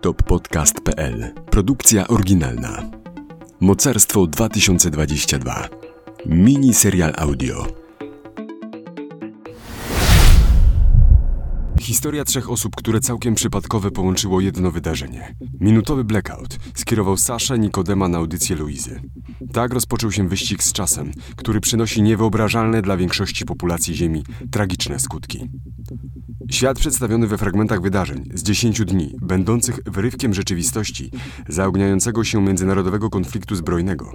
toppodcast.pl Produkcja oryginalna. Mocarstwo 2022. Mini serial audio. Historia trzech osób, które całkiem przypadkowe połączyło jedno wydarzenie. Minutowy blackout skierował Saszę Nikodema na audycję Luizy. Tak rozpoczął się wyścig z czasem, który przynosi niewyobrażalne dla większości populacji Ziemi tragiczne skutki. Świat przedstawiony we fragmentach wydarzeń z 10 dni, będących wyrywkiem rzeczywistości zaogniającego się międzynarodowego konfliktu zbrojnego.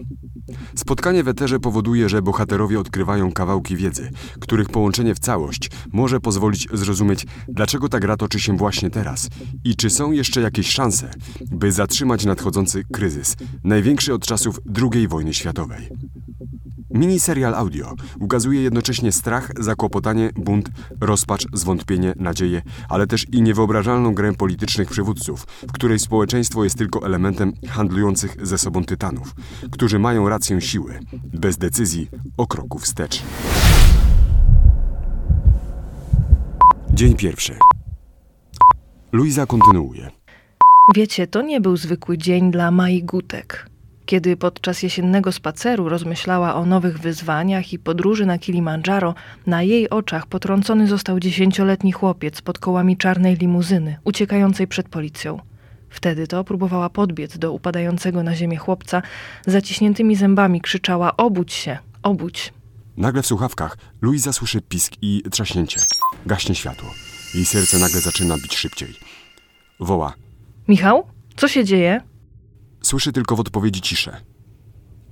Spotkanie w eterze powoduje, że bohaterowie odkrywają kawałki wiedzy, których połączenie w całość może pozwolić zrozumieć, dlaczego ta gra toczy się właśnie teraz i czy są jeszcze jakieś szanse, by zatrzymać nadchodzący kryzys, największy od czasów II wojny światowej. Miniserial audio ukazuje jednocześnie strach, zakłopotanie, bunt, rozpacz, zwątpienie, nadzieję, ale też i niewyobrażalną grę politycznych przywódców, w której społeczeństwo jest tylko elementem handlujących ze sobą tytanów, którzy mają rację siły, bez decyzji o kroku wstecz. Dzień pierwszy. Luiza kontynuuje. Wiecie, to nie był zwykły dzień dla Mai Gutek. Kiedy podczas jesiennego spaceru rozmyślała o nowych wyzwaniach i podróży na Kilimandżaro, na jej oczach potrącony został dziesięcioletni chłopiec pod kołami czarnej limuzyny, uciekającej przed policją. Wtedy to próbowała podbiec do upadającego na ziemię chłopca, zaciśniętymi zębami krzyczała: Obudź się, obudź. Nagle w słuchawkach Luiza słyszy pisk i trzaśnięcie. Gaśnie światło. Jej serce nagle zaczyna bić szybciej. Woła. Michał, co się dzieje? Słyszy tylko w odpowiedzi ciszę.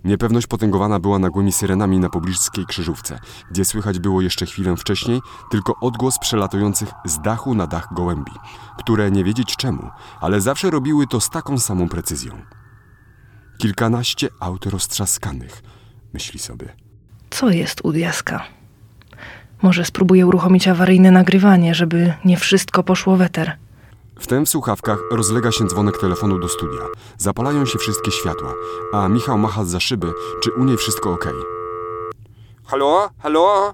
Niepewność potęgowana była nagłymi syrenami na pobliskiej krzyżówce, gdzie słychać było jeszcze chwilę wcześniej tylko odgłos przelatujących z dachu na dach gołębi, które nie wiedzieć czemu, ale zawsze robiły to z taką samą precyzją. Kilkanaście aut roztrzaskanych, myśli sobie. Co jest u diaska? Może spróbuję uruchomić awaryjne nagrywanie, żeby nie wszystko poszło weter. Wtem w słuchawkach rozlega się dzwonek telefonu do studia. Zapalają się wszystkie światła, a Michał macha za szyby, czy u niej wszystko ok. Halo? Halo?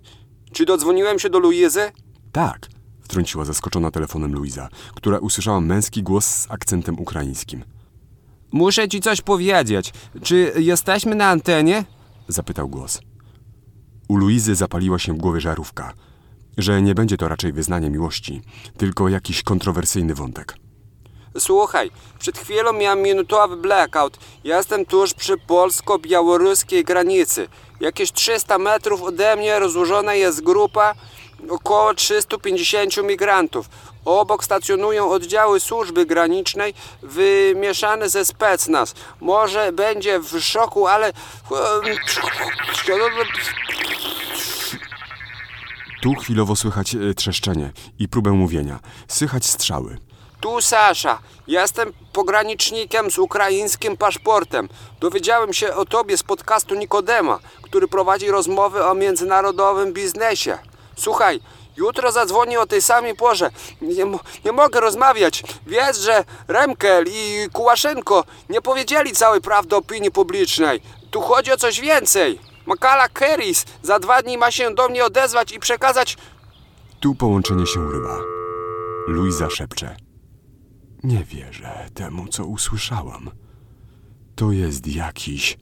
Czy dodzwoniłem się do Luizy? Tak, wtrąciła zaskoczona telefonem Luiza, która usłyszała męski głos z akcentem ukraińskim. Muszę ci coś powiedzieć. Czy jesteśmy na antenie? Zapytał głos. U Luizy zapaliła się w głowie żarówka, że nie będzie to raczej wyznanie miłości, tylko jakiś kontrowersyjny wątek. Słuchaj, przed chwilą miałem minutowy blackout. Jestem tuż przy polsko-białoruskiej granicy. Jakieś 300 metrów ode mnie rozłożona jest grupa około 350 migrantów. Obok stacjonują oddziały służby granicznej wymieszane ze specnaz. Może będzie w szoku, ale... Tu chwilowo słychać e, trzeszczenie i próbę mówienia. Słychać strzały. Tu Sasza. Jestem pogranicznikiem z ukraińskim paszportem. Dowiedziałem się o tobie z podcastu Nikodema, który prowadzi rozmowy o międzynarodowym biznesie. Słuchaj, jutro zadzwonię o tej samej porze. Nie, nie mogę rozmawiać. Wiesz, że Remkel i Kułaszenko nie powiedzieli całej prawdy opinii publicznej. Tu chodzi o coś więcej. Makala Keris za dwa dni ma się do mnie odezwać i przekazać Tu połączenie się urywa. Luiza szepcze. Nie wierzę temu, co usłyszałam. To jest jakiś